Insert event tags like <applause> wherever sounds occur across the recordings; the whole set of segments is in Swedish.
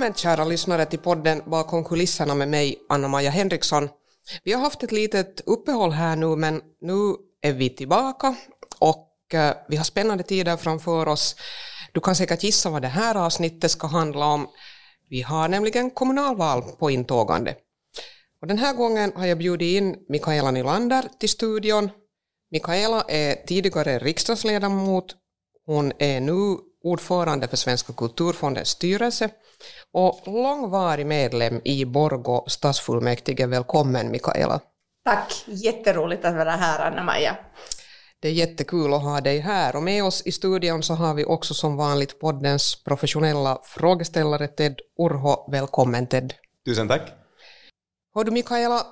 Välkommen kära lyssnare till podden Bakom kulisserna med mig, Anna-Maja Henriksson. Vi har haft ett litet uppehåll här nu, men nu är vi tillbaka och eh, vi har spännande tider framför oss. Du kan säkert gissa vad det här avsnittet ska handla om. Vi har nämligen kommunalval på intågande. Och den här gången har jag bjudit in Mikaela Nylander till studion. Mikaela är tidigare riksdagsledamot. Hon är nu ordförande för Svenska kulturfondens styrelse och långvarig medlem i Borgå stadsfullmäktige. Välkommen Mikaela. Tack, jätteroligt att vara här Anna-Maja. Det är jättekul att ha dig här och med oss i studion så har vi också som vanligt poddens professionella frågeställare Ted Urho. Välkommen Ted. Tusen tack. Hör du Mikaela,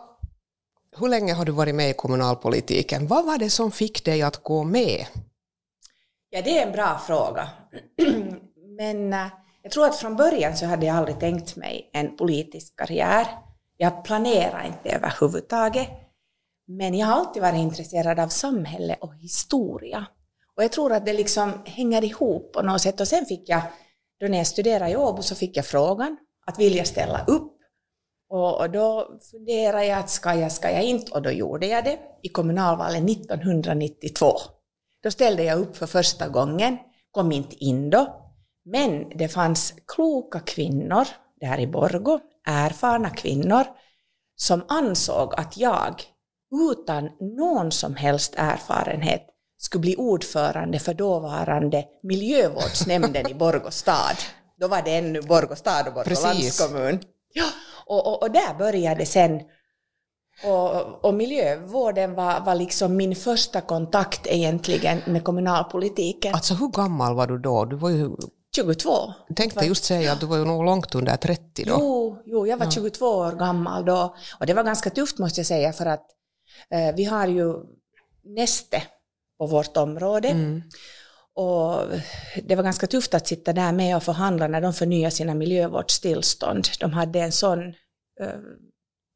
hur länge har du varit med i kommunalpolitiken? Vad var det som fick dig att gå med? Ja, det är en bra fråga. Men äh, jag tror att från början så hade jag aldrig tänkt mig en politisk karriär. Jag planerar inte överhuvudtaget. Men jag har alltid varit intresserad av samhälle och historia. Och jag tror att det liksom hänger ihop på något sätt. Och sen fick jag, då när jag studerade i Åbo, så fick jag frågan att vilja ställa upp. Och, då funderade jag att ska jag, ska jag inte? Och då gjorde jag det i kommunalvalet 1992. Då ställde jag upp för första gången, kom inte in då, men det fanns kloka kvinnor där i Borgo, erfarna kvinnor, som ansåg att jag utan någon som helst erfarenhet skulle bli ordförande för dåvarande miljövårdsnämnden i Borgå stad. Då var det ännu Borgå stad och Borgå landskommun. Ja, och, och, och, där började sen och, och miljövården var, var liksom min första kontakt egentligen med kommunalpolitiken. Alltså hur gammal var du då? Du var ju 22. Jag tänkte just säga att du var ju nog långt under 30 då. Jo, jo jag var ja. 22 år gammal då. Och det var ganska tufft måste jag säga för att eh, vi har ju Neste på vårt område. Mm. Och det var ganska tufft att sitta där med och förhandla när de förnyade sina miljövårdstillstånd. De hade en sån eh,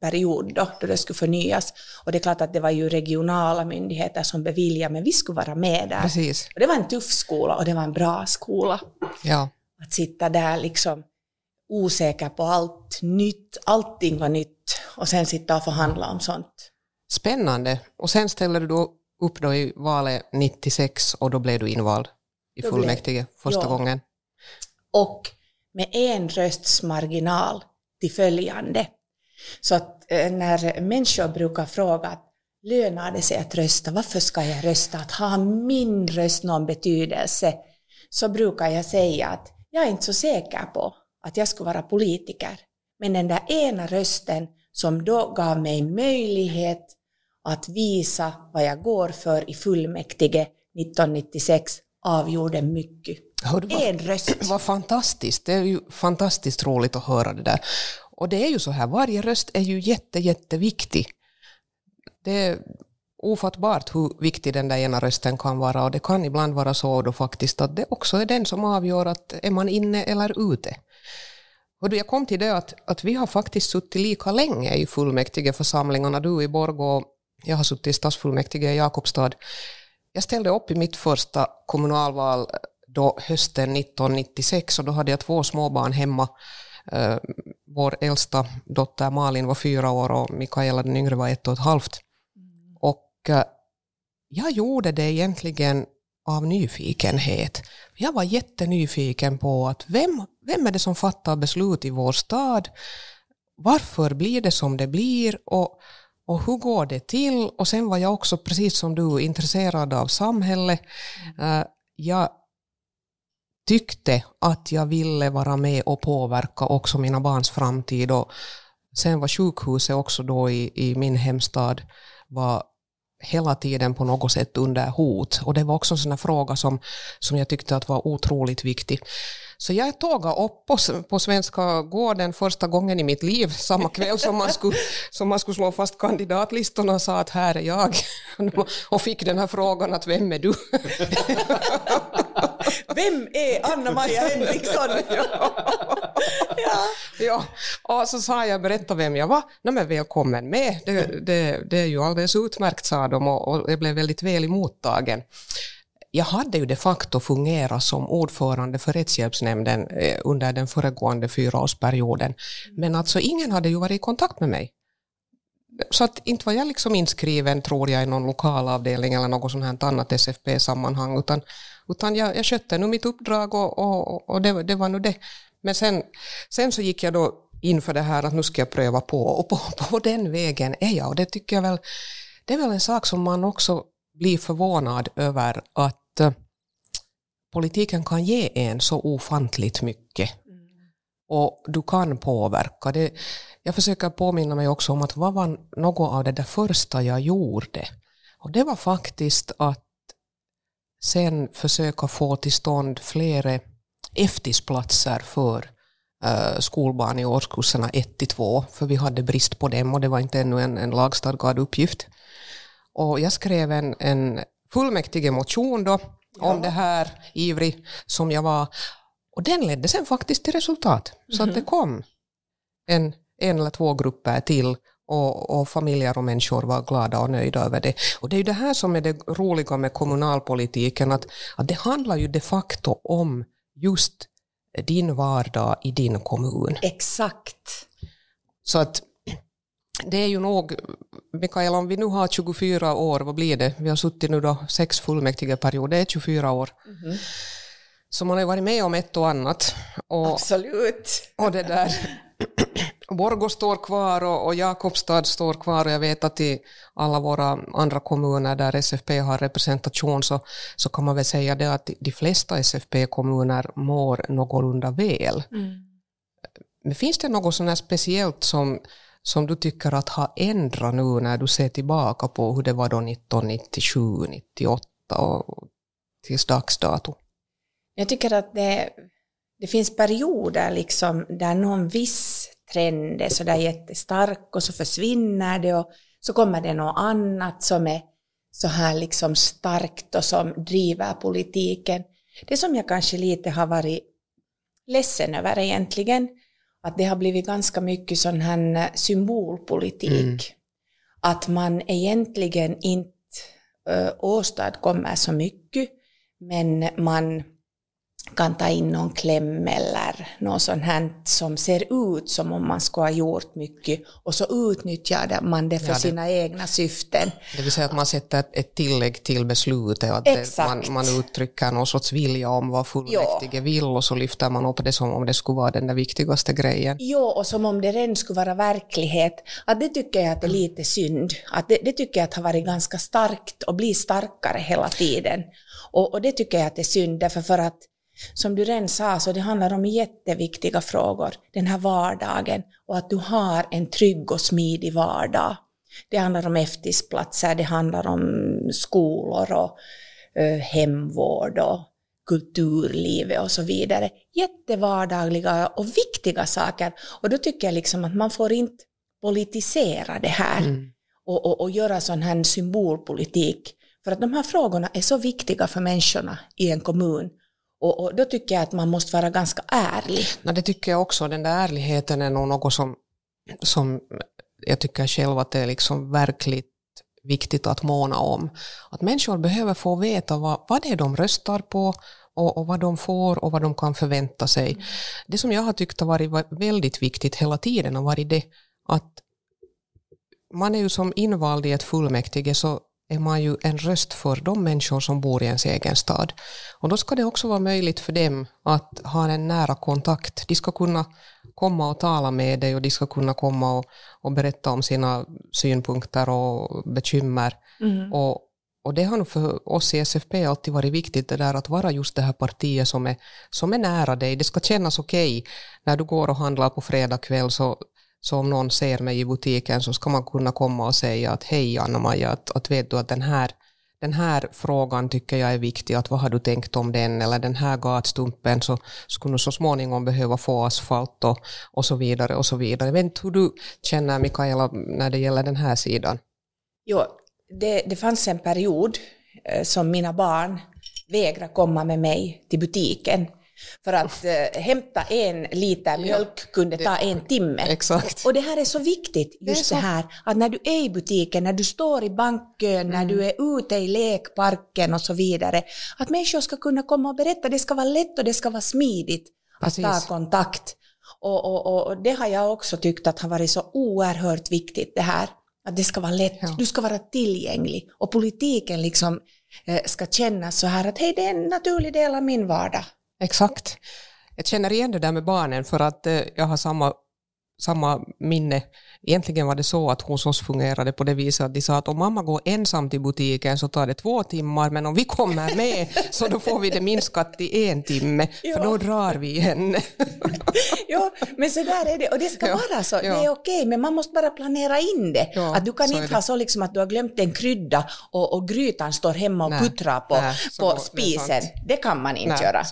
period då, då det skulle förnyas. Och det är klart att det var ju regionala myndigheter som beviljade, men vi skulle vara med där. Precis. Och det var en tuff skola och det var en bra skola. Ja. Att sitta där liksom osäker på allt nytt, allting var nytt och sen sitta och förhandla om sånt. Spännande. Och sen ställde du då upp då i valet 96 och då blev du invald i fullmäktige första ja. gången. Och med en rösts marginal till följande. Så att eh, när människor brukar fråga att lönar det sig att rösta, varför ska jag rösta, att har min röst någon betydelse, så brukar jag säga att jag är inte så säker på att jag skulle vara politiker. Men den där ena rösten som då gav mig möjlighet att visa vad jag går för i fullmäktige 1996 avgjorde mycket. Hör, en röst. <clears throat> Vad fantastiskt. Det är ju fantastiskt roligt att höra det där. Och det är ju så här, varje röst är ju jätte, jätteviktig. Det är ofattbart hur viktig den där ena rösten kan vara och det kan ibland vara så då faktiskt att det också är den som avgör att är man inne eller ute. Och då jag kom till det att, att vi har faktiskt suttit lika länge i fullmäktigeförsamlingarna, du i Borgå, jag har suttit i stadsfullmäktige i Jakobstad. Jag ställde upp i mitt första kommunalval eh, då hösten 1996 och då hade jag två småbarn hemma eh, vår äldsta dotter Malin var fyra år och Mikaela den yngre var ett och ett halvt. Mm. Och uh, jag gjorde det egentligen av nyfikenhet. Jag var jättenyfiken på att vem, vem är det som fattar beslut i vår stad? Varför blir det som det blir? Och, och hur går det till? Och sen var jag också, precis som du, intresserad av samhället. Uh, jag tyckte att jag ville vara med och påverka också mina barns framtid. Och sen var sjukhuset också då i, i min hemstad var hela tiden på något sätt under hot. Och det var också en sån fråga som, som jag tyckte att var otroligt viktig. Så jag tågade upp på, på Svenska gården första gången i mitt liv, samma kväll som man skulle, som man skulle slå fast kandidatlistorna och sa att här är jag. Och fick den här frågan att vem är du? Vem är Anna-Maja Henriksson? ja. ja. Och så sa jag, berätta vem jag var. Nej men välkommen med, det, det, det är ju alldeles utmärkt sa de och, och jag blev väldigt väl emottagen. Jag hade ju de facto fungerat som ordförande för rättshjälpsnämnden eh, under den föregående fyraårsperioden. Men alltså ingen hade ju varit i kontakt med mig. Så att inte var jag liksom inskriven, tror jag, i någon lokalavdelning eller något sånt här annat SFP-sammanhang, utan, utan jag, jag skötte nu mitt uppdrag och, och, och det, det var nu det. Men sen, sen så gick jag då in för det här att nu ska jag pröva på, och på, <laughs> på den vägen är jag, och det tycker jag väl, det är väl en sak som man också blir förvånad över att politiken kan ge en så ofantligt mycket. Och du kan påverka. Det, jag försöker påminna mig också om att vad var något av det där första jag gjorde? Och det var faktiskt att sen försöka få till stånd flera eftisplatser för uh, skolbarn i årskurserna 1 till 2, för vi hade brist på dem och det var inte ännu en, en lagstadgad uppgift. Och jag skrev en, en fullmäktige motion då ja. om det här, ivrig som jag var. Och den ledde sen faktiskt till resultat. Så mm -hmm. att det mhm. kom en, en eller två grupper till och, och, familjer och människor var glada och nöjda över det. Och det är ju det här som är det roliga med kommunalpolitiken, att, att det handlar ju de facto om just din vardag i din kommun. Exakt. Så att det är ju nog, Mikael, om vi nu har 24 år, vad blir det? Vi har suttit nu då sex fullmäktigeperioder, det är 24 år. Mm. Så man har ju varit med om ett och annat. Och, Absolut. Och det där. Borgå står kvar och, och Jakobstad står kvar och jag vet att i alla våra andra kommuner där SFP har representation så, så kan man väl säga det att de flesta SFP-kommuner mår någorlunda väl. Mm. Men finns det något sånt speciellt som som du tycker att har ändrat nu när du ser tillbaka på hur det var då 1997, 98 och tills dags dato? Jag tycker att det, det finns perioder liksom där någon viss trend är sådär jättestark och så försvinner det och så kommer det något annat som är så här liksom starkt och som driver politiken. Det som jag kanske lite har varit ledsen över egentligen, att det har blivit ganska mycket sån här symbolpolitik. Mm. Att man egentligen inte äh, åstadkommer så mycket, men man kan ta in någon kläm eller något sånt här som ser ut som om man skulle ha gjort mycket och så utnyttjar man det för ja, det, sina egna syften. Det vill säga att man sätter ett tillägg till beslutet och att det, man, man uttrycker någon sorts vilja om vad fullmäktige ja. vill och så lyfter man upp det som om det skulle vara den där viktigaste grejen. Jo, och som om det redan skulle vara verklighet. Att det tycker jag att det är lite synd. Att det, det tycker jag att har varit ganska starkt och blir starkare hela tiden. Och, och det tycker jag att det är synd, därför för att som du redan sa, så det handlar om jätteviktiga frågor, den här vardagen och att du har en trygg och smidig vardag. Det handlar om eftersplatser, det handlar om skolor och uh, hemvård och kulturlivet och så vidare. Jättevardagliga och viktiga saker. Och då tycker jag liksom att man får inte politisera det här mm. och, och, och göra sån här symbolpolitik. För att de här frågorna är så viktiga för människorna i en kommun och, och, då tycker jag att man måste vara ganska ärlig. Ja, det tycker jag också. Den där ärligheten är nog något som, som jag tycker själv att det är liksom verkligt viktigt att måna om. Att människor behöver få veta vad, vad det är de röstar på och, och vad de får och vad de kan förvänta sig. Mm. Det som jag har tyckt har varit väldigt viktigt hela tiden har varit det att man är ju som invald i ett fullmäktige så är man ju en röst för de människor som bor i ens egen stad. Och då ska det också vara möjligt för dem att ha en nära kontakt. De ska kunna komma och tala med dig och de ska kunna komma och, och berätta om sina synpunkter och bekymmer. Mm. Och, och det har nog för oss i SFP alltid varit viktigt det där att vara just det här partiet som är, som är nära dig. Det ska kännas okej okay. när du går och handlar på fredag kväll så så om någon ser mig i butiken så ska man kunna komma och säga att hej Anna-Maja, att, att vet du att den här, den här frågan tycker jag är viktig, att vad har du tänkt om den, eller den här gatstumpen så skulle så småningom behöva få asfalt och, och så vidare och så vidare. Jag vet inte hur du känner Mikaela när det gäller den här sidan? Jo, det, det fanns en period eh, som mina barn vägrade komma med mig till butiken för att <laughs> eh, hämta en liter mjölk kunde ta en timme. Exakt. Och det här är så viktigt, just det, det, här att när du är i butiken, när du står i bankkön, mm. när du är ute i lekparken och så vidare, att människor ska kunna komma och berätta, det ska vara lätt och det ska vara smidigt att Precis. ta kontakt. Och, och, och det har jag också tyckt att har varit så oerhört viktigt det här. Att det ska vara lätt, ja. du ska vara tillgänglig. Och politiken liksom eh, ska kännas så här att hej, det är en naturlig del av min vardag. Exakt. Jag känner igen det där med barnen för att eh, jag har samma samma minne. Egentligen var det så att hos oss fungerade på det viset att de sa att om mamma går ensam till butiken så tar det två timmar, men om vi kommer med <laughs> så då får vi det minskat till en timme, ja. för då drar vi henne. <laughs> ja, men så där är det, och det ska ja. vara så. Ja. Det är okej, men man måste bara planera in det. Ja, att du kan inte ha så liksom att du har glömt en krydda och, och grytan står hemma och puttrar på, Nej, på spisen. Det, det, kan man inte Nej, göra.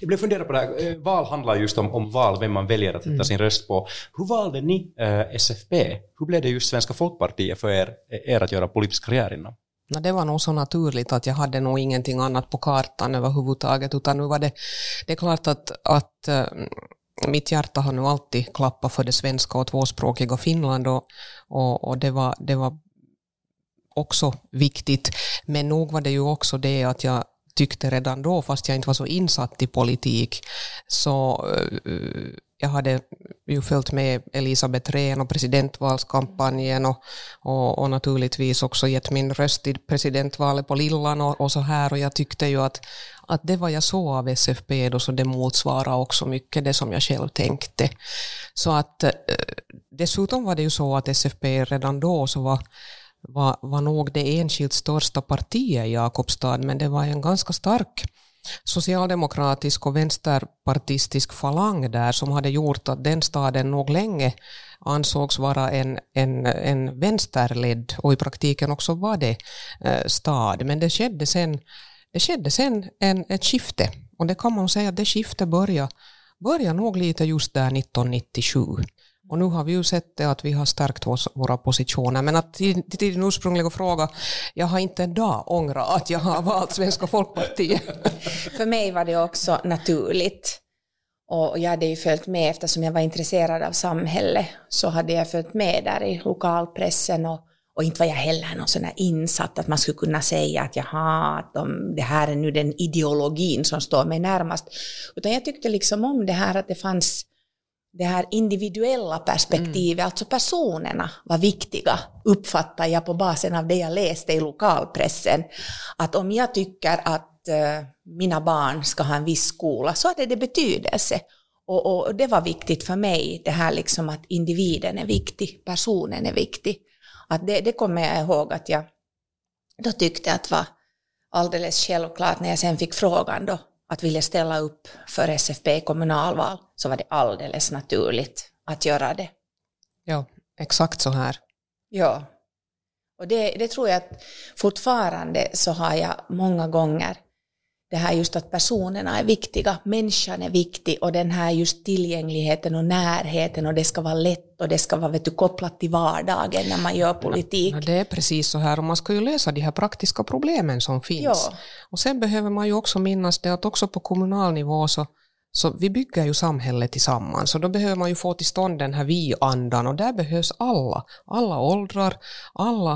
Jag blev fundera på det här, eh, val handlar just om, om val, vem man väljer att sätta mm. sin röst på. Hur valde ni eh, SFP? Hur blev det just Svenska Folkpartiet för er, er att göra politisk karriär inom? No, det var nog så naturligt att jag hade nog ingenting annat på kartan överhuvudtaget, utan nu var det, det är klart att, att äh, mitt hjärta har nu alltid klappat för det svenska och tvåspråkiga Finland och, och, och det, var, det var också viktigt. Men nog var det ju också det att jag tyckte redan då, fast jag inte var så insatt i politik, så uh, jag hade ju följt med Elisabeth Rehn och presidentvalskampanjen och, och, och, naturligtvis också gett min röst i presidentvalet på Lillan och, och, så här och jag tyckte ju att, att det var jag så av SFP då så det motsvarar också mycket det som jag själv tänkte. Så att eh, dessutom var det ju så att SFP redan då så var var, var nog det enskilt största partiet i Jakobstad, men det var en ganska stark socialdemokratisk och vänsterpartistisk falang där som hade gjort att den staden nog länge ansågs vara en, en, en vänsterledd och i praktiken också var det eh, stad. Men det skedde sen, det skedde sen en, ett skifte och det kan man säga att det skiftet började, började nog lite just där 1997. Och nu har vi ju sett det att vi har stärkt våra positioner. Men att till, till din ursprungliga fråga, jag har inte en dag ångrat att jag har valt Svenska Folkpartiet. <laughs> För mig var det också naturligt. Och jag hade ju följt med eftersom jag var intresserad av samhället så hade jag följt med där i lokalpressen och, och inte var jag heller någon sån där insatt att man skulle kunna säga att jaha, att de, det här är nu den ideologin som står mig närmast. Utan jag tyckte liksom om det här att det fanns det här individuella perspektivet, mm. alltså personerna var viktiga, uppfattar jag på basen av det jag läste i lokalpressen. Att om jag tycker att uh, mina barn ska ha en viss skola så hade det betydelse. Och, och, det var viktigt för mig, det här liksom att individen är viktig, personen är viktig. Att det, det kommer jag ihåg att jag då tyckte att var alldeles självklart när jag sen fick frågan då, att vilja ställa upp för SFP kommunalval så var det alldeles naturligt att göra det. Ja, exakt så här. Ja. Och det, det tror jag att fortfarande så har jag många gånger det här just att personerna är viktiga, människan är viktig och den här just tillgängligheten och närheten och det ska vara lätt och det ska vara vet du, kopplat till vardagen när man gör politik. Ja, det är precis så här och man ska ju lösa de här praktiska problemen som finns. Ja. Och sen behöver man ju också minnas det att också på kommunal nivå så så vi bygger ju samhället tillsammans och då behöver man ju få till stånd den här vi-andan och där behövs alla, alla åldrar, alla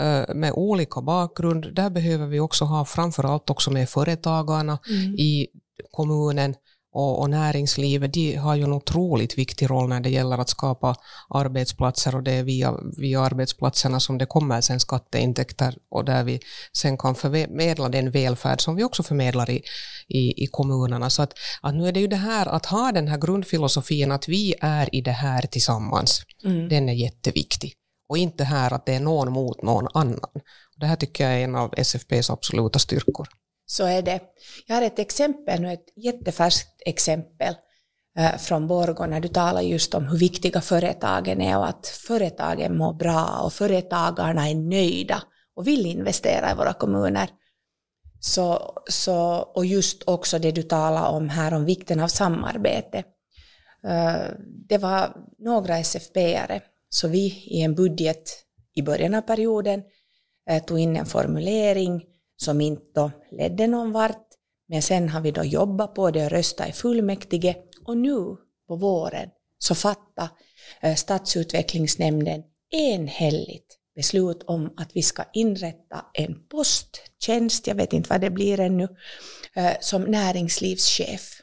uh, med olika bakgrund. Där behöver vi också ha framförallt också med företagarna mm. i kommunen och, och näringslivet, de har ju en otroligt viktig roll när det gäller att skapa arbetsplatser och det är via, via arbetsplatserna som det kommer sen skatteintäkter och där vi sen kan förmedla den välfärd som vi också förmedlar i, i, i kommunerna. Så att, att nu är det ju det här att ha den här grundfilosofin att vi är i det här tillsammans, mm. den är jätteviktig. Och inte här att det är någon mot någon annan. Det här tycker jag är en av SFPs absoluta styrkor så är det. Jag har ett exempel nu, ett jättefärskt exempel eh, från Borgå när du talar just om hur viktiga företagen är och att företagen mår bra och företagarna är nöjda och vill investera i våra kommuner. Så, så, och just också det du talar om här om vikten av samarbete. Eh, det var några SFP-are, så vi i en budget i början av perioden eh, tog in en formulering som inte ledde någon vart, Men sen har vi då jobbat på det och röstat i fullmäktige och nu på våren så fattar eh, stadsutvecklingsnämnden enhälligt beslut om att vi ska inrätta en posttjänst, jag vet inte vad det blir ännu, eh, som näringslivschef.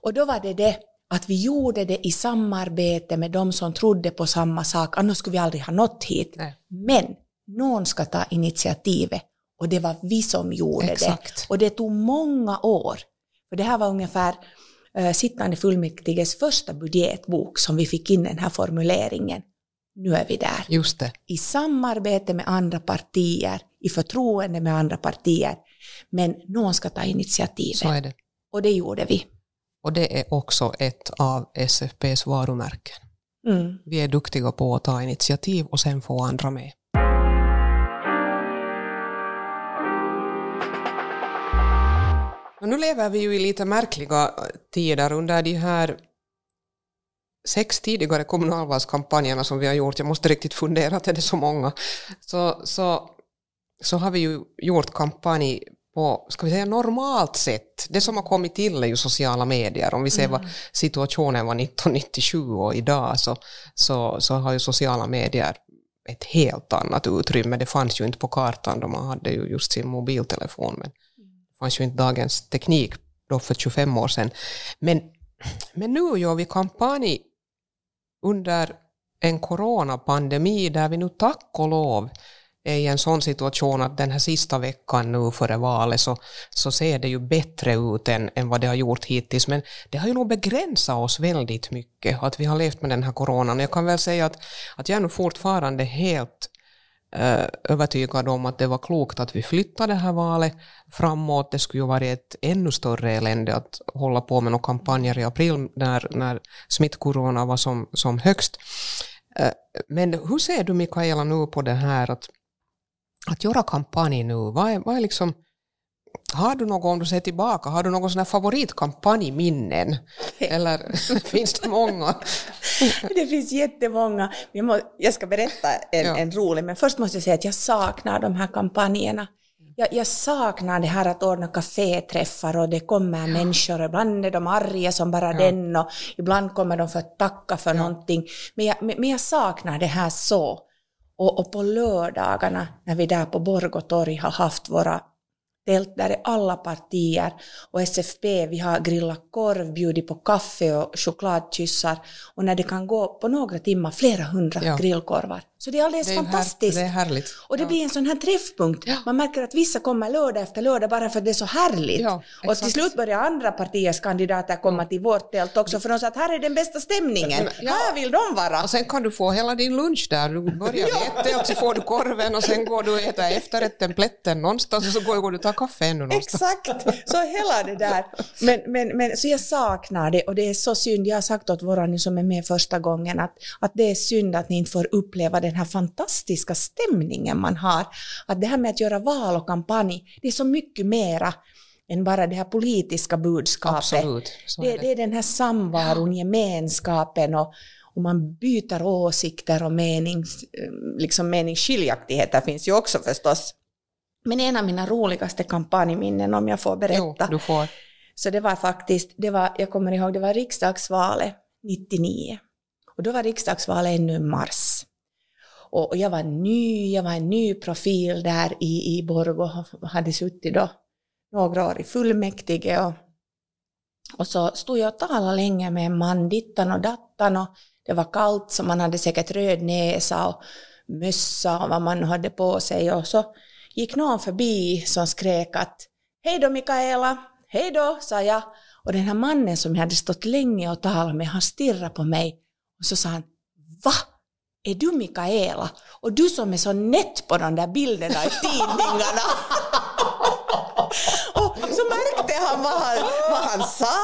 Och då var det det att vi gjorde det i samarbete med de som trodde på samma sak, annars skulle vi aldrig ha nått hit. Nej. Men någon ska ta initiativet och det var vi som gjorde Exakt. det. Och det tog många år. För det här var ungefär uh, sittande fullmäktiges första budgetbok som vi fick in den här formuleringen. Nu är vi där. Just det. I samarbete med andra partier, i förtroende med andra partier. Men någon ska ta initiativet. Så är det. Och det gjorde vi. Och det är också ett av SFPs varumärken. Mm. Vi är duktiga på att ta initiativ och sen få andra med. Nu lever vi ju i lite märkliga tider under de här sex tidigare kommunalvalskampanjerna som vi har gjort, jag måste riktigt fundera att är det så många, så, så, så har vi ju gjort kampanj på, ska vi säga normalt sätt. Det som har kommit till är ju sociala medier. Om vi ser vad situationen var 1997 och idag så, så, så har ju sociala medier ett helt annat utrymme. Det fanns ju inte på kartan då man hade ju just sin mobiltelefon. Men fanns ju inte dagens teknik då för 25 år sedan. Men, men nu gör vi kampanj under en coronapandemi där vi nu tack och lov är i en sån situation att den här sista veckan nu före valet så, så ser det ju bättre ut än, än vad det har gjort hittills. Men det har ju nog begränsat oss väldigt mycket att vi har levt med den här coronan. Jag kan väl säga att, att jag är nog fortfarande helt Eh, övertygad om att det var klokt att vi flyttade det här valet framåt. Det skulle ju varit ett ännu större elände att hålla på med några kampanjer i april när, när smittkorona var som, som högst. Eh, men hur ser du Mikaela nu på det här att, att göra kampanj nu? Vad är, vad är liksom, har du någon, om du ser tillbaka, har du någon sån här favoritkampanjminnen? Eller <laughs> finns det många? <laughs> Det finns jättemånga. Jag, må, jag ska berätta en, Ja. en rolig, men först måste jag säga att jag saknar de här kampanjerna. Jag, jag saknar det här att ordna kaféträffar och det kommer människor, ibland är de arga som bara den och ibland kommer de för att tacka för någonting. Men jag, men men jag saknar det här så. Och, och på lördagarna när vi där på Borgåtorg har haft våra tält där är alla partier och SFP, vi har grillat korv, bjudit på kaffe och chokladkyssar och när det kan gå på några timmar flera hundra Ja. grillkorvar. Så det är alldeles Det är, här, fantastiskt. det är härligt. Och det blir en sån här träffpunkt. Man märker att vissa kommer lördag efter lördag bara för att det är så härligt. Ja, och till slut börjar andra partiers kandidater komma till vårt tält också för de sa att här är den bästa stämningen. Ja. Här vill de vara. Och sen kan du få hela din lunch där. Du börjar vid ett tält så får du korven och sen går du och äter efterrätten, plätten någonstans och så går du och tar kaffe ännu någonstans. Exakt, så hela det där. Men, men, men, så jag saknar det och det är så synd, jag har sagt åt våra nu som är med första gången att, att det är synd att ni inte får uppleva den här fantastiska stämningen man har. Att det här med att göra val och kampanj, det är så mycket mera än bara det här politiska budskapet. Absolut. Det, är det är den här samvaron, gemenskapen och, och man byter åsikter och menings, liksom meningsskiljaktigheter finns ju också förstås. Men en av mina roligaste kampanjminnen, om jag får Jo, berätta, du får. så det var faktiskt, det var, jag kommer ihåg, det var riksdagsvalet 99. Och då var riksdagsvalet ännu i mars. Och, och jag var ny, jag var en ny profil där i, i Borgå, och hade suttit då några år i fullmäktige. Och, och så stod jag och talade länge med en man, dittan och dattan och det var kallt så man hade säkert röd näsa och mössa och vad man hade på sig. Och så gick någon förbi som skrek att Hej då Mikaela, hej då, sa jag. Och den här mannen som jag hade stått länge och talat med, han stirrade på mig. Och så sa han Va? Är du Mikaela? Och du som är så nätt på de där bilderna i tidningarna. <laughs> och så märkte han vad han, vad han sa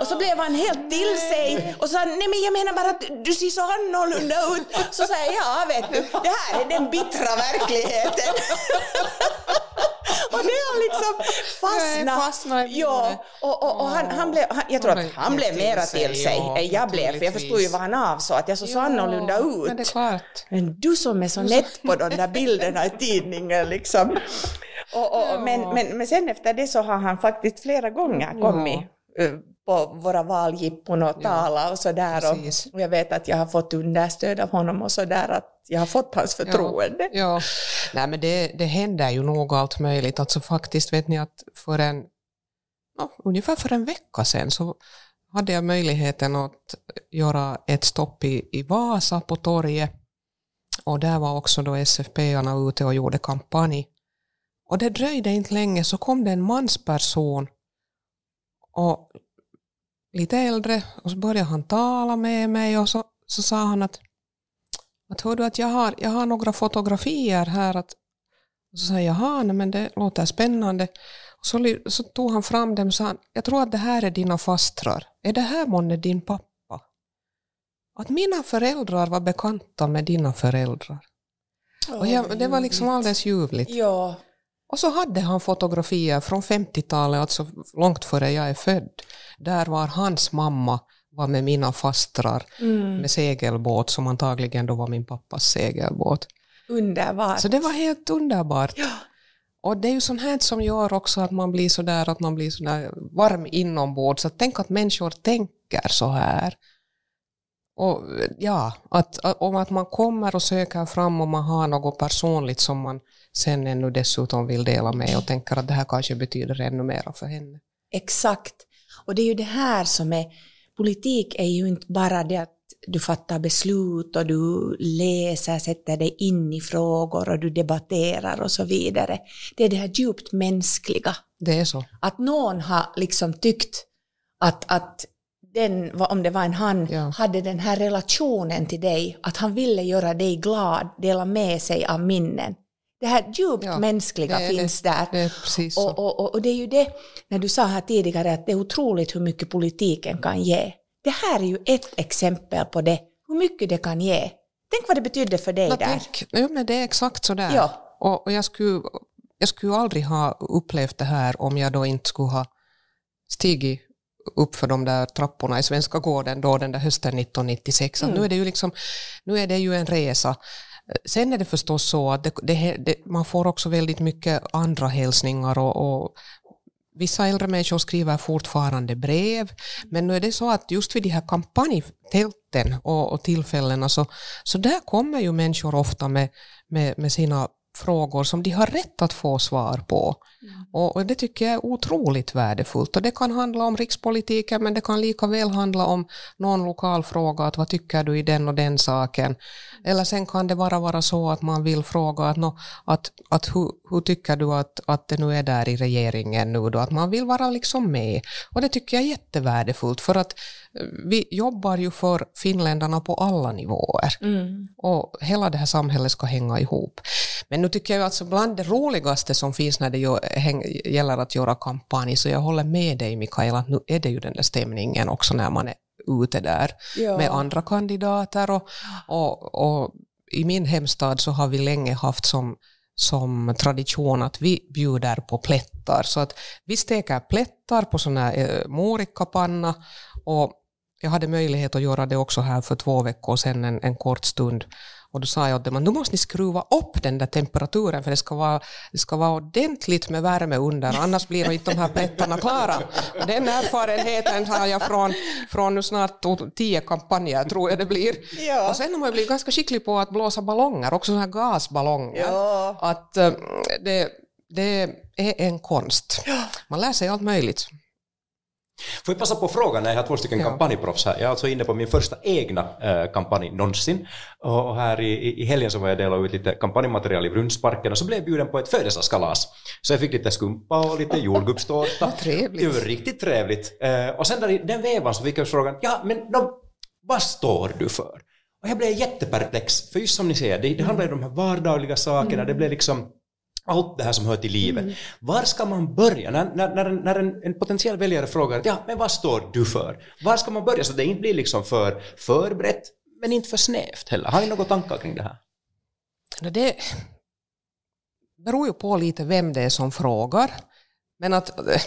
och så blev han helt till sig och sa nej men jag menar bara att du ser så annorlunda ut. Så sa jag, ja vet du, det här är den bittra verkligheten. <laughs> och det har liksom fastnat. ja, och, och, och han, han blev, han, jag tror Han att han blev mera till sig än jag blev, för jag förstod ju vad han avsåg, att jag såg så annorlunda ut. Men det är klart. Men du som är så nätt på de där bilderna i tidningen liksom. Och, och, men, men, men sen efter det så har han faktiskt flera gånger kommit eh, på våra valjippon och Ja, talat och sådär. Och, och jag vet att jag har fått understöd av honom och sådär, att jag har fått hans förtroende. Ja, nej men det, det händer ju nog allt möjligt. Alltså faktiskt vet ni att för en, ja, ungefär för en vecka sedan så hade jag möjligheten att göra ett stopp i, i Vasa på torget. Och där var också då SFP-arna ute och gjorde kampanj. Och det dröjde inte länge så kom det en mansperson och lite äldre och så började han tala med mig och så, så sa han att att hör du att jag har, jag har några fotografier här. Att, och så sa jag, jaha, nej, men det låter spännande. Och så, så tog han fram dem och sa, jag tror att det här är dina fastrar. Är det här månne din pappa? Att mina föräldrar var bekanta med dina föräldrar. Och jag, det var liksom alldeles ljuvligt. Ja, Och så hade han fotografier från 50-talet, alltså långt före jag är född. Där var hans mamma var med mina fastrar mm, med segelbåt som antagligen då var min pappas segelbåt. underbart. Så det var helt underbart. Ja. Och det är ju sånt här som gör också att man blir så där att man blir så där varm inombords. Så tänk att människor tänker så här. Och ja, att, om att man kommer och söker fram och man har något personligt som man sen ännu dessutom vill dela med och tänker att det här kanske betyder ännu mera för henne. Exakt. Och det är ju det här som är, politik är ju inte bara det att du fattar beslut och du läser, sätter dig in i frågor och du debatterar och så vidare. Det är det här djupt mänskliga. Det är så. Att någon har liksom tyckt att, att den, om det var en han, Ja. hade den här relationen till dig, att han ville göra dig glad, dela med sig av minnen. Det här djupt Ja, mänskliga det finns där. Det är precis så. Och, och, och, och det är ju det, när du sa här tidigare att det är otroligt hur mycket politiken kan ge. Det här är ju ett exempel på det, hur mycket det kan ge. Tänk vad det betydde för dig Nå, där. tänk, ja, men det är exakt så där. Ja. Och, och jag, skulle, jag skulle aldrig ha upplevt det här om jag då inte skulle ha stigit upp för de där trapporna i Svenska gården då den där hösten 1996. Att Mm. Nu, är det ju liksom, nu är det ju en resa. Sen är det förstås så att det, det, det, man får också väldigt mycket andra hälsningar och, och Vissa äldre människor skriver fortfarande brev, men nu är det så att just vid de här kampanjtälten och, och tillfällena så, så där kommer ju människor ofta med, med, med sina frågor som de har rätt att få svar på. Och, och det tycker jag är otroligt värdefullt. Och det kan handla om rikspolitiken, men det kan lika väl handla om någon lokal fråga, att vad tycker du i den och den saken? Eller sen kan det bara vara så att man vill fråga att, nå, att, att hur, hur tycker du att, att det nu är där i regeringen nu då? Att man vill vara liksom med. Och det tycker jag är jättevärdefullt, för att vi jobbar ju för finländarna på alla nivåer. Mm. Och hela det här samhället ska hänga ihop. Men nu tycker jag alltså bland det roligaste som finns när det gäller att göra kampanj, så jag håller med dig Mikael, att nu är det ju den där stämningen också när man är ute där Ja. med andra kandidater. Och, och, och i min hemstad så har vi länge haft som, som tradition att vi bjuder på plättar. Så att vi steker plättar på sån här eh, morikapanna och jag hade möjlighet att göra det också här för två veckor sedan en, en kort stund. Och då sa jag åt dem att nu måste ni skruva upp den där temperaturen för det ska vara, det ska vara ordentligt med värme under, annars blir nog inte de här plättarna klara. Och den erfarenheten har jag från, från nu snart tio kampanjer, tror jag det blir. Ja. Och sen har man blivit ganska skicklig på att blåsa ballonger, också sådana här gasballonger. Ja. Att eh, det, det är en konst. Man lär sig allt möjligt. Får jag passa på frågan när jag har två stycken Ja. kampanjproffs här. Jag är alltså inne på min första egna eh, kampanj någonsin. Och, här i, i- helgen så var jag delade ut lite kampanjmaterial i Brunnsparken och så blev jag bjuden på ett födelsedagskalas. Så jag fick lite skumpa och lite <laughs> jordgubbstårta. Vad trevligt. Det var riktigt trevligt. Eh, och sen där i den vevan så fick jag frågan, ja men då, vad står du för? Och jag blev jätteperplex, för just som ni säger, det, det handlar ju om de här vardagliga sakerna, det blev liksom allt det här som hör till livet. Var ska man börja? När, när, när, en, när en, en potentiell väljare frågar ja, men vad står du för? Var ska man börja så det inte blir liksom för förberett, men inte för snävt heller? Har ni några tankar kring det här? Det beror ju på lite vem det är som frågar. Men att eh,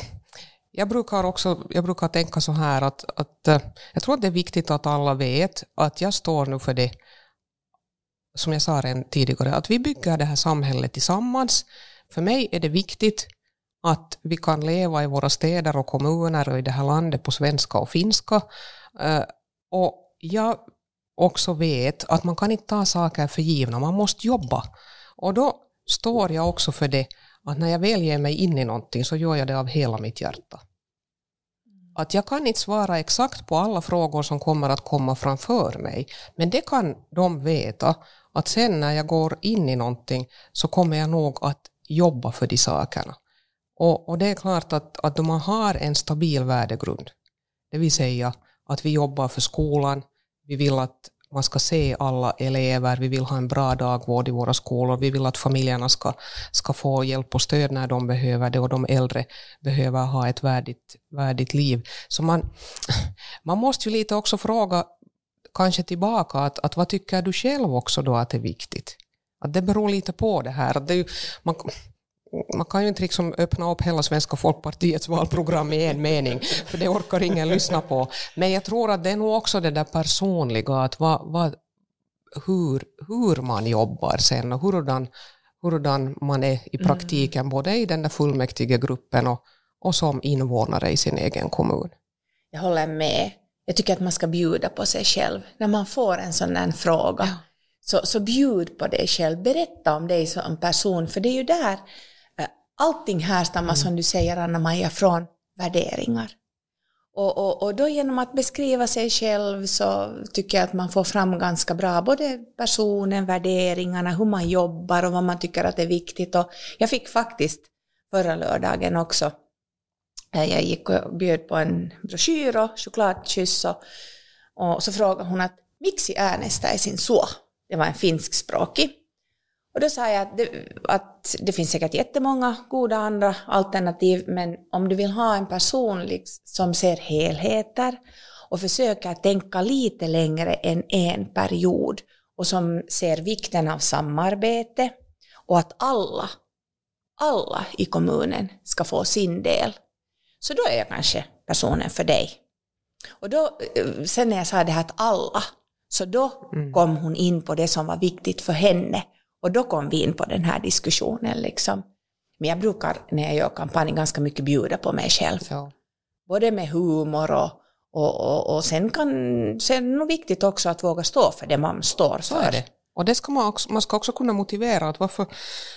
jag brukar också jag brukar tänka så här att, att eh, jag tror att det är viktigt att alla vet att jag står nu för det som jag sa redan tidigare, att vi bygger det här samhället tillsammans. För mig är det viktigt att vi kan leva i våra städer och kommuner och i det här landet på svenska och finska. Eh, och jag också vet att man kan inte ta saker för givna, man måste jobba. Och då står jag också för det, att när jag väl ger mig in i någonting så gör jag det av hela mitt hjärta. Att jag kan inte svara exakt på alla frågor som kommer att komma framför mig, men det kan de veta att sen när jag går in i någonting så kommer jag nog att jobba för de sakerna. Och, och det är klart att, att om man har en stabil värdegrund, det vill säga att vi jobbar för skolan, vi vill att man ska se alla elever, vi vill ha en bra dagvård i våra skolor, vi vill att familjerna ska, ska få hjälp och stöd när de behöver det och de äldre behöver ha ett värdigt, värdigt liv. Så man, man måste ju lite också fråga, kanske tillbaka, att, att vad tycker du själv också då att är viktigt? Att det beror lite på det här. Det är, man, man kan ju inte liksom öppna upp hela Svenska folkpartiets valprogram i en mening, för det orkar ingen lyssna på. Men jag tror att det är nog också det där personliga, att vad, vad, hur, hur man jobbar sen och hurdan, hurdan man är i mm. praktiken, mm. både i den där fullmäktige gruppen och, och som invånare i sin egen kommun. Jag håller med. Jag tycker att man ska bjuda på sig själv. När man får en sån här fråga, ja. så, så bjud på dig själv. Berätta om dig som person, för det är ju där allting härstammar, mm. som du säger Anna-Maja, från värderingar. Och, och, och då genom att beskriva sig själv så tycker jag att man får fram ganska bra både personen, värderingarna, hur man jobbar och vad man tycker att är viktigt. Och jag fick faktiskt förra lördagen också, eh, Eh, jag gick och bjöd på en broschyr och chokladkyss och, och så frågade hon att miksi äänestää sin så. Det var en finskspråkig. Och då sa jag att det, att det finns säkert jättemånga goda andra alternativ, men om du vill ha en person liksom som ser helheter och försöker tänka lite längre än en period och som ser vikten av samarbete och att alla, alla i kommunen ska få sin del, så då är jag kanske personen för dig. Och då, sen när jag sa det här att alla, så då mm. kom hon in på det som var viktigt för henne och då kom vi in på den här diskussionen. Liksom. Men jag brukar när jag gör kampanj ganska mycket bjuda på mig själv. Ja. Både med humor och, och, och, och sen, kan, sen är det nog viktigt också att våga stå för det man står för. är det. Och det ska man, också, man ska också kunna motivera att varför,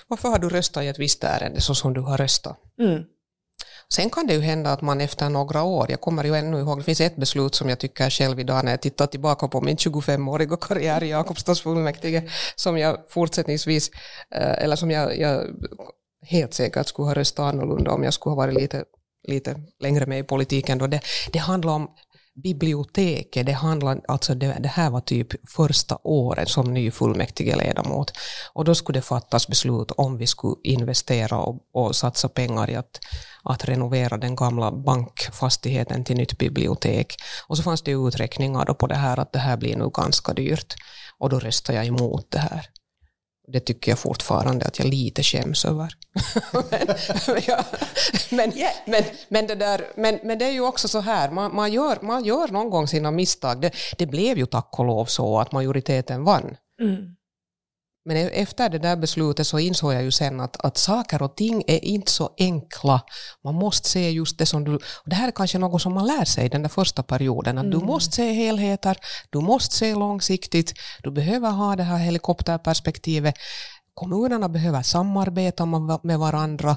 varför har du röstat i ett visst ärende så som du har röstat. Mm. Sen kan det ju hända att man efter några år, jag kommer ju ännu ihåg, det finns ett beslut som jag tycker själv idag när jag tittar tillbaka på min 25-åriga <laughs> karriär i Jakobstads fullmäktige, som jag fortsättningsvis, eh, eller som jag, jag helt säkert skulle ha röstat annorlunda om jag skulle ha varit lite, lite längre med i politiken. Då. Det, det handlar om biblioteket, det, handlade, alltså det, det, här var typ första året som ny fullmäktigeledamot. Och då skulle det fattas beslut om vi skulle investera och, och satsa pengar i att, att renovera den gamla bankfastigheten till nytt bibliotek. Och så fanns det uträkningar då på det här att det här blir nu ganska dyrt. Och då röstade jag emot det här. Det tycker jag fortfarande att jag lite skäms över. <laughs> men, ja, men, men, men, det där, men, men det är ju också så här, man, man, gör, man gör någon gång sina misstag. Det, det blev ju tack och lov så att majoriteten vann. Mm. Men e- efter det där beslutet så insåg jag ju sen att, att saker och ting är inte så enkla. Man måste se just det som du... Det här är kanske något som man lär sig den där första perioden, att mm. du måste se helheter, du måste se långsiktigt, du behöver ha det här helikopterperspektivet. Kommunerna behöver samarbeta med varandra.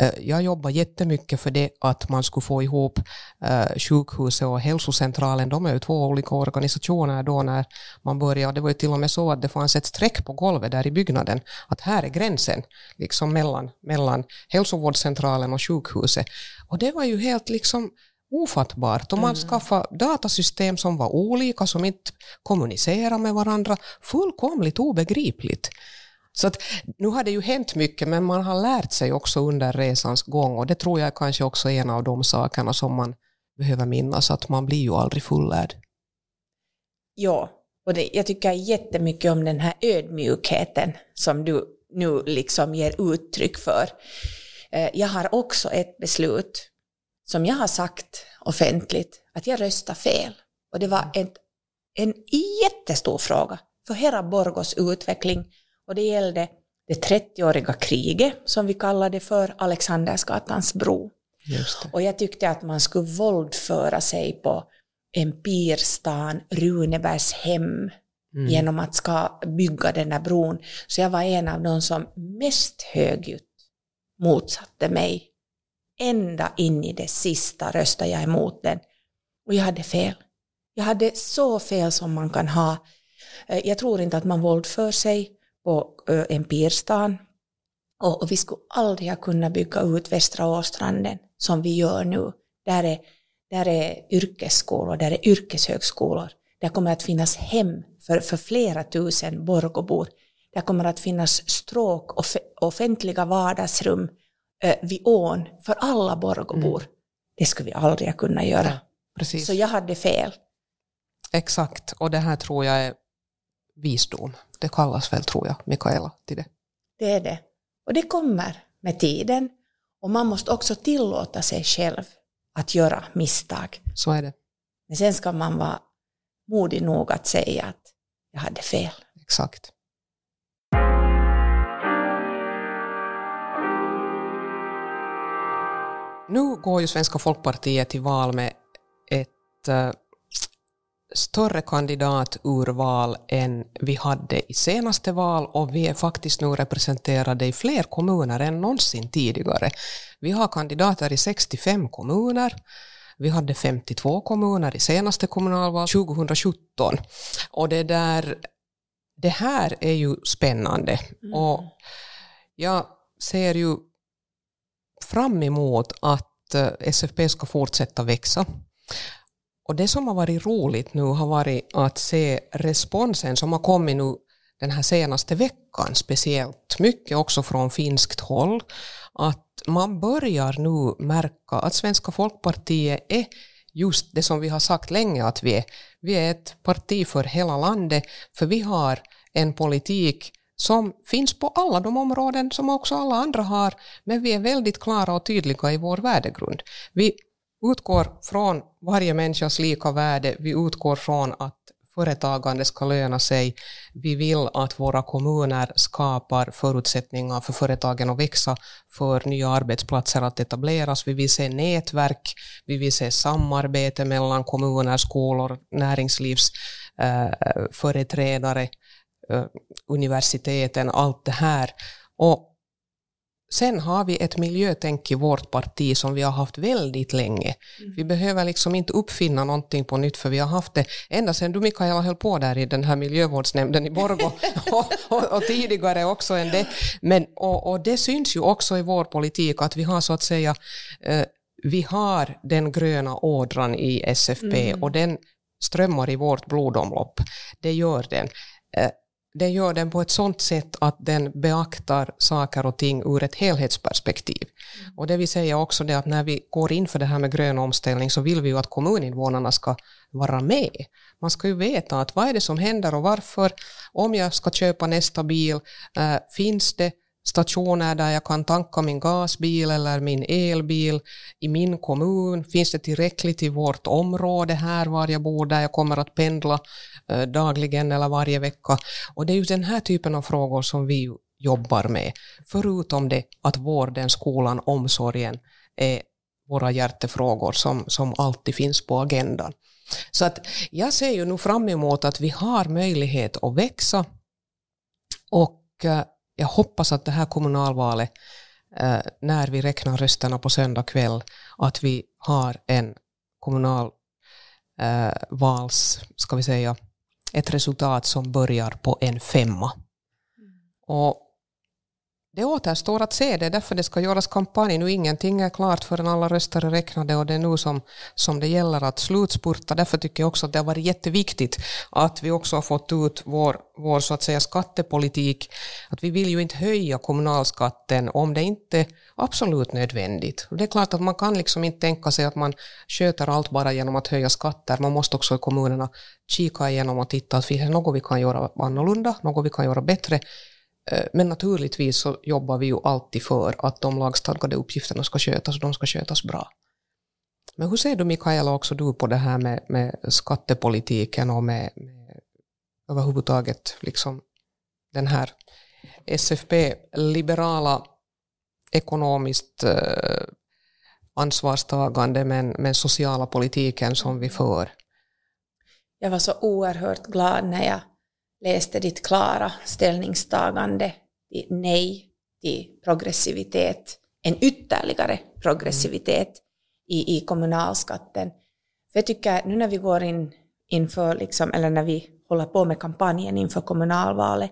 Eh, jag jobbar jättemycket för det att man skulle få ihop eh, sjukhuset och hälsocentralen. De är ju två olika organisationer då när man började. Det var ju till och med så att det fanns ett streck på golvet där i byggnaden. Att här är gränsen liksom mellan, mellan hälsovårdscentralen och sjukhuset. Och det var ju helt liksom ofattbart. Och man mm. skaffade datasystem som var olika, som inte kommunicerade med varandra. Fullkomligt obegripligt. Så att, nu har det ju hänt mycket, men man har lärt sig också under resans gång och det tror jag kanske också är en av de sakerna som man behöver minnas, att man blir ju aldrig fullärd. Ja, och det, jag tycker jättemycket om den här ödmjukheten som du nu liksom ger uttryck för. Eh, jag har också ett beslut som jag har sagt offentligt, att jag röstar fel. Och det var en, en jättestor fråga för hela Borgos utveckling och det gällde det 30-åriga kriget, som vi kallade för Alexandersgatans bro. Och jag tyckte att man skulle våldföra sig på Empirstan, Runebergs hem, mm. genom att ska bygga den här bron. Så jag var en av de som mest högljutt motsatte mig. Ända in i det sista röstade jag emot den. Och jag hade fel. Jag hade så fel som man kan ha. Eh, jag tror inte att man våldför sig på Empirstan. Och, vi skulle aldrig ha kunnat bygga ut Västra Åstranden som vi gör nu. Där är, där är yrkesskolor, där är yrkeshögskolor. Där kommer att finnas hem för, för flera tusen Borgobor. Där kommer att finnas stråk och offentliga vardagsrum eh, vid ån för alla Borgobor. Mm. Det skulle vi aldrig kunna göra. Ja. Så jag hade fel. Exakt, och det här tror jag är visdom. Det kallas väl, tror jag, Mikaela till det. Det är det. Och det kommer med tiden. Och man måste också tillåta sig själv att göra misstag. Så är det. Men sen ska man vara modig nog att säga att jag hade fel. Exakt. Nu går ju Svenska folkpartiet till val med ett uh, större kandidaturval än vi hade i senaste val och vi är faktiskt nu representerade i fler kommuner än någonsin tidigare. Vi har kandidater i 65 kommuner. Vi hade 52 kommuner i senaste kommunalval 2017. Och det, där, det här är ju spännande. Mm. Och jag ser ju fram emot att eh, SFP ska fortsätta växa. Och det som har varit roligt nu har varit att se responsen som har kommit nu den här senaste veckan, speciellt mycket också från finskt håll, att man börjar nu märka att Svenska folkpartiet är just det som vi har sagt länge att vi är. Vi är ett parti för hela landet, för vi har en politik som finns på alla de områden som också alla andra har, men vi är väldigt klara och tydliga i vår värdegrund. Vi utgår från varje människas lika värde, vi utgår från att företagande ska löna sig. Vi vill att våra kommuner skapar förutsättningar för företagen att växa, för nya arbetsplatser att etableras. Vi vill se nätverk, vi vill se samarbete mellan kommuner, skolor, näringslivsföreträdare, eh, eh, universiteten, allt det här. Och Sen har vi ett miljötänk i vårt parti som vi har haft väldigt länge. Mm. Vi behöver liksom inte uppfinna någonting på nytt för vi har haft det ända sedan du Mikaela höll på där i den här miljövårdsnämnden i Borgå <laughs> och, och, och, tidigare också än det. Men, och, och, det syns ju också i vår politik att vi har så att säga eh, vi har den gröna ådran i SFP mm. och den strömmar i vårt blodomlopp. Det gör den. Eh, den gör den på ett sådant sätt att den beaktar saker och ting ur ett helhetsperspektiv. Mm. Och det vill säga också det att när vi går in för det här med grön omställning så vill vi ju att kommuninvånarna ska vara med. Man ska ju veta att vad är det som händer och varför. Om jag ska köpa nästa bil, äh, finns det stationer där jag kan tanka min gasbil eller min elbil i min kommun? Finns det tillräckligt i vårt område här var jag bor där jag kommer att pendla eh, Eh, dagligen eller varje vecka? Och det är ju den här typen av frågor som vi jobbar med. Förutom det att vården, skolan, omsorgen är våra hjärtefrågor som, som alltid finns på agendan. Så att jag ser ju nu fram emot att vi har möjlighet att växa och eh, jag hoppas att det här kommunalvalet, eh, när vi räknar rösterna på söndag kväll, att vi har en kommunalvals, eh, ska vi säga, ett resultat som börjar på en femma. Och det återstår att se, det är därför det ska göras kampanj. Nu ingenting är klart förrän alla röster är räknade och det är nu som, som det gäller att slutspurta. Därför tycker jag också att det har varit jätteviktigt att vi också har fått ut vår, vår så att säga skattepolitik. Att vi vill ju inte höja kommunalskatten om det inte är absolut nödvändigt. Det är klart att man kan liksom inte tänka sig att man sköter allt bara genom att höja skatter. Man måste också i kommunerna kika igenom och titta att finns det något vi kan göra annorlunda, något vi kan göra bättre Eh, men naturligtvis så jobbar vi ju alltid för att de lagstadgade uppgifterna ska skötas och de ska skötas bra. Men hur ser du Mikaela också du på det här med, med skattepolitiken och med, med överhuvudtaget liksom den här SFP, liberala, ekonomiskt eh, ansvarstagande men, men sociala politiken som vi för. Jag var så oerhört glad när jag läste ditt klara ställningstagande till nej till progressivitet, en ytterligare progressivitet i, i kommunalskatten. För jag tycker nu när vi går in inför, liksom, eller när vi håller på med kampanjen inför kommunalvalet,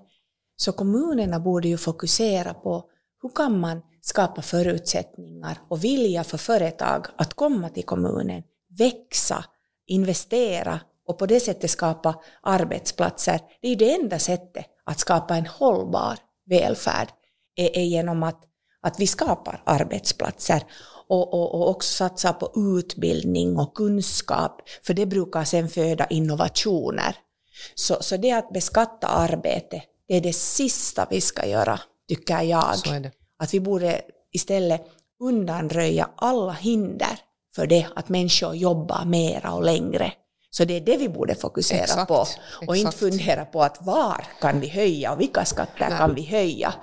så kommunerna borde ju fokusera på hur kan man skapa förutsättningar och vilja för företag att komma till kommunen, växa, investera och på det sättet skapa arbetsplatser. Det är det enda sättet att skapa en hållbar välfärd, är, är genom att, att vi skapar arbetsplatser och, och, och också satsa på utbildning och kunskap, för det brukar sen föda innovationer. Så, så det att beskatta arbete, det är det sista vi ska göra, tycker jag. Att vi borde istället undanröja alla hinder för det att människor jobbar mera och längre. Så det är det vi borde fokusera exakt, på och exakt. inte fundera på att var kan vi höja och vilka skatter Nej. kan vi höja.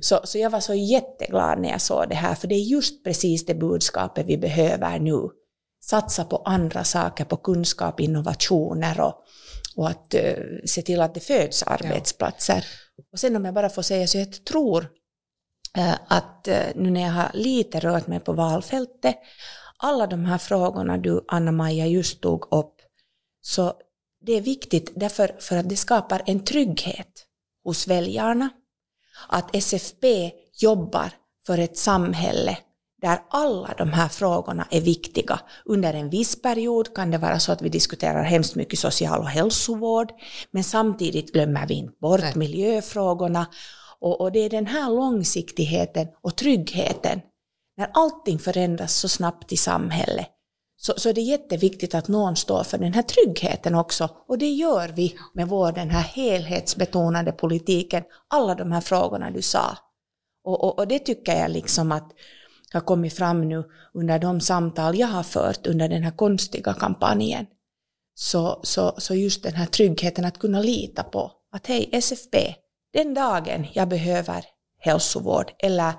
Så, så jag var så jätteglad när jag såg det här, för det är just precis det budskapet vi behöver nu. Satsa på andra saker, på kunskap, innovationer och, och att uh, se till att det föds arbetsplatser. Ja. Och sen om jag bara får säga så jag tror uh, att uh, nu när jag har lite rört mig på valfältet, alla de här frågorna du, Anna-Maja, just tog upp, så det är viktigt därför för att det skapar en trygghet hos väljarna. Att SFP jobbar för ett samhälle där alla de här frågorna är viktiga. Under en viss period kan det vara så att vi diskuterar hemskt mycket social och hälsovård, men samtidigt glömmer vi inte bort Nej. miljöfrågorna. Och, och det är den här långsiktigheten och tryggheten, när allting förändras så snabbt i samhället, så, så det är jätteviktigt att någon står för den här tryggheten också. Och det gör vi med vår den här helhetsbetonade politiken, alla de här frågorna du sa. Och, och, och det tycker jag liksom att har kommit fram nu under de samtal jag har fört under den här konstiga kampanjen. Så, så, så just den här tryggheten att kunna lita på att hej SFP, den dagen jag behöver hälsovård eller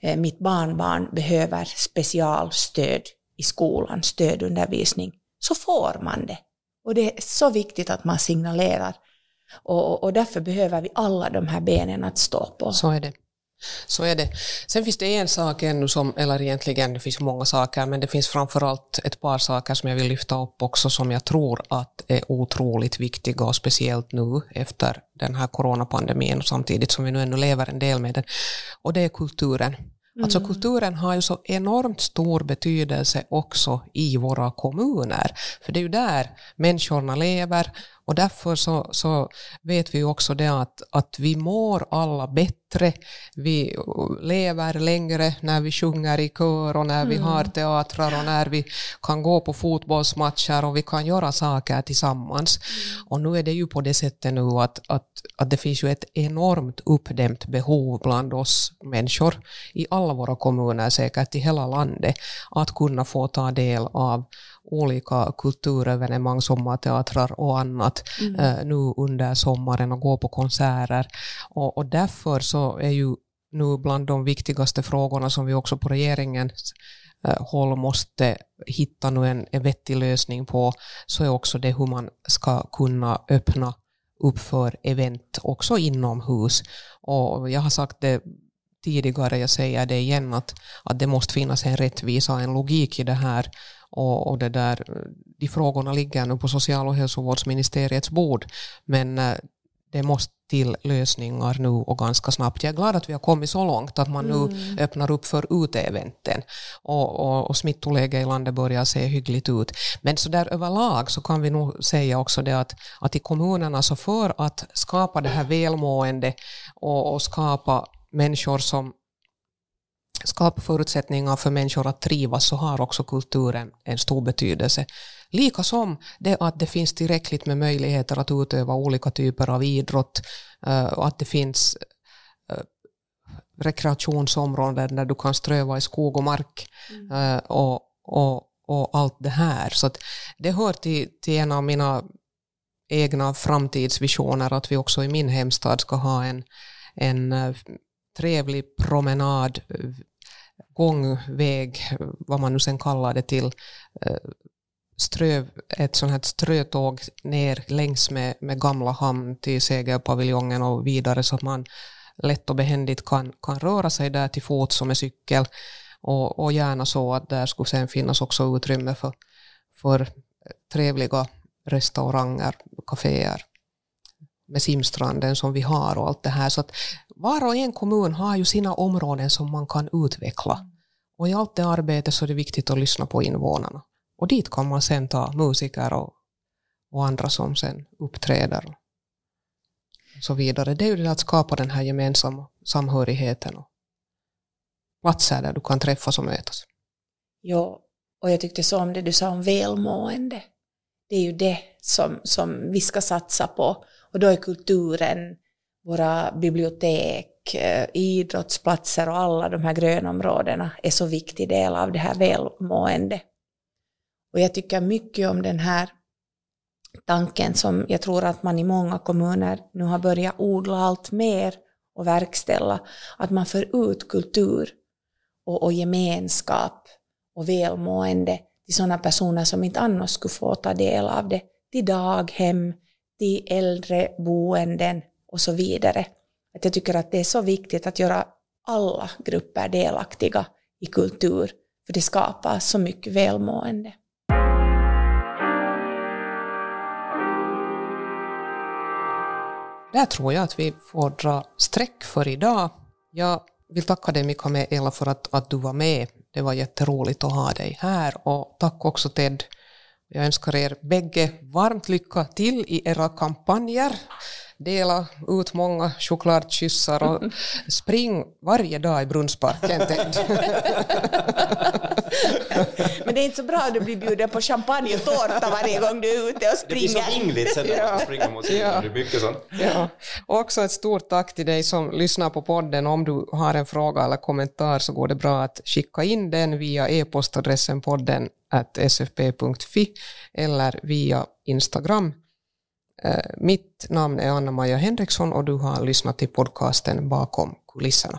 eh, mitt barnbarn behöver specialstöd i skolan, stödundervisning, så får man det. Och det är så viktigt att man signalerar. Och, och därför behöver vi alla de här benen att stå på. Så är det. Så är det. Sen finns det en sak ännu som, eller egentligen det finns många saker, men det finns framförallt ett par saker som jag vill lyfta upp också som jag tror att är otroligt viktiga och speciellt nu efter den här coronapandemin och samtidigt som vi nu ännu lever en del med den. Och det är kulturen. Alltså mm. kulturen har ju så enormt stor betydelse också i våra kommuner, för det är ju där människorna lever och därför så, så vet vi också det att, att vi mår alla bättre, vi lever längre när vi sjunger i kör och när mm. vi har teatrar och när vi kan gå på fotbollsmatcher och vi kan göra saker tillsammans. Mm. Och nu är det ju på det sättet nu att, att, att det finns ju ett enormt uppdämt behov bland oss människor i alla våra kommuner, säkert i hela landet, att kunna få ta del av olika kulturevenemang, sommarteatrar och annat mm. eh, nu under sommaren och gå på konserter. Och, och därför så är ju nu bland de viktigaste frågorna som vi också på regeringens eh, håll måste hitta nu en, en vettig lösning på, så är också det hur man ska kunna öppna upp för event också inomhus. Och jag har sagt det tidigare, jag säger det igen, att, att det måste finnas en rättvisa och en logik i det här. Och, och det där, de frågorna ligger nu på social och hälsovårdsministeriets bord, men eh, det måste till lösningar nu och ganska snabbt. Jag är glad att vi har kommit så långt att man nu mm. öppnar upp för uteeventen och, och, och smittoläget i landet börjar se hyggligt ut. Men så där överlag så kan vi nog säga också det att, att i kommunerna så för att skapa det här välmående och, och skapa människor som skapa förutsättningar för människor att trivas så har också kulturen en stor betydelse. Lika som det att det finns tillräckligt med möjligheter att utöva olika typer av idrott eh, och att det finns eh, rekreationsområden där du kan ströva i skog och mark mm. Eh, och, och, och allt det här. Så det hör till, till en av mina egna framtidsvisioner att vi också i min hemstad ska ha en en trevlig promenad, gångväg, vad man nu sen kallar det till, eh, strö, ett sånt här strötåg ner längs med, med gamla hamn till segerpaviljongen och vidare så att man lätt och behändigt kan, kan röra sig där till fots och med cykel. Och, och gärna så att där skulle sen finnas också utrymme för, för trevliga restauranger, kaféer med simstranden som vi har och allt det här. Så att var och en kommun har ju sina områden som man kan utveckla. Och i allt det arbetet så är det viktigt att lyssna på invånarna. Och dit kan man sen ta musiker och, och andra som sen uppträder och så vidare. Det är ju det att skapa den här gemensamma samhörigheten och platser där du kan träffas och mötas. Ja, och jag tyckte så om det du sa om välmående. Det är ju det som, som vi ska satsa på. Och då är kulturen, våra bibliotek, eh, idrottsplatser och alla de här grönområdena är så viktig del av det här välmåendet. Och jag tycker mycket om den här tanken som jag tror att man i många kommuner nu har börjat odla allt mer och verkställa, att man för ut kultur och, och gemenskap och välmående till sådana personer som inte annars skulle få ta del av det, till daghem, till äldreboenden och så vidare. Att jag tycker att det är så viktigt att göra alla grupper delaktiga i kultur, för det skapar så mycket välmående. Där tror jag att vi får dra streck för idag. Jag vill tacka dig Mikaela för att, att du var med. Det var jätteroligt att ha dig här och tack också Ted. Jag önskar er bägge varmt lycka till i era kampanjer dela ut många chokladkyssar och <laughs> spring varje dag i Brunnsparken. <laughs> Men det är inte så bra att du blir bjuden på champagne och tårta varje gång du är ute och springer. Det blir så vingligt sen när man springer mot ja. det mycket sånt. Ja. Och också ett stort tack till dig som lyssnar på podden. Om du har en fråga eller kommentar så går det bra att skicka in den via e-postadressen podden sfp.fi eller via Instagram. Mitt namn är Anna-Maja Henriksson och du har lyssnat till podcasten Bakom kulisserna.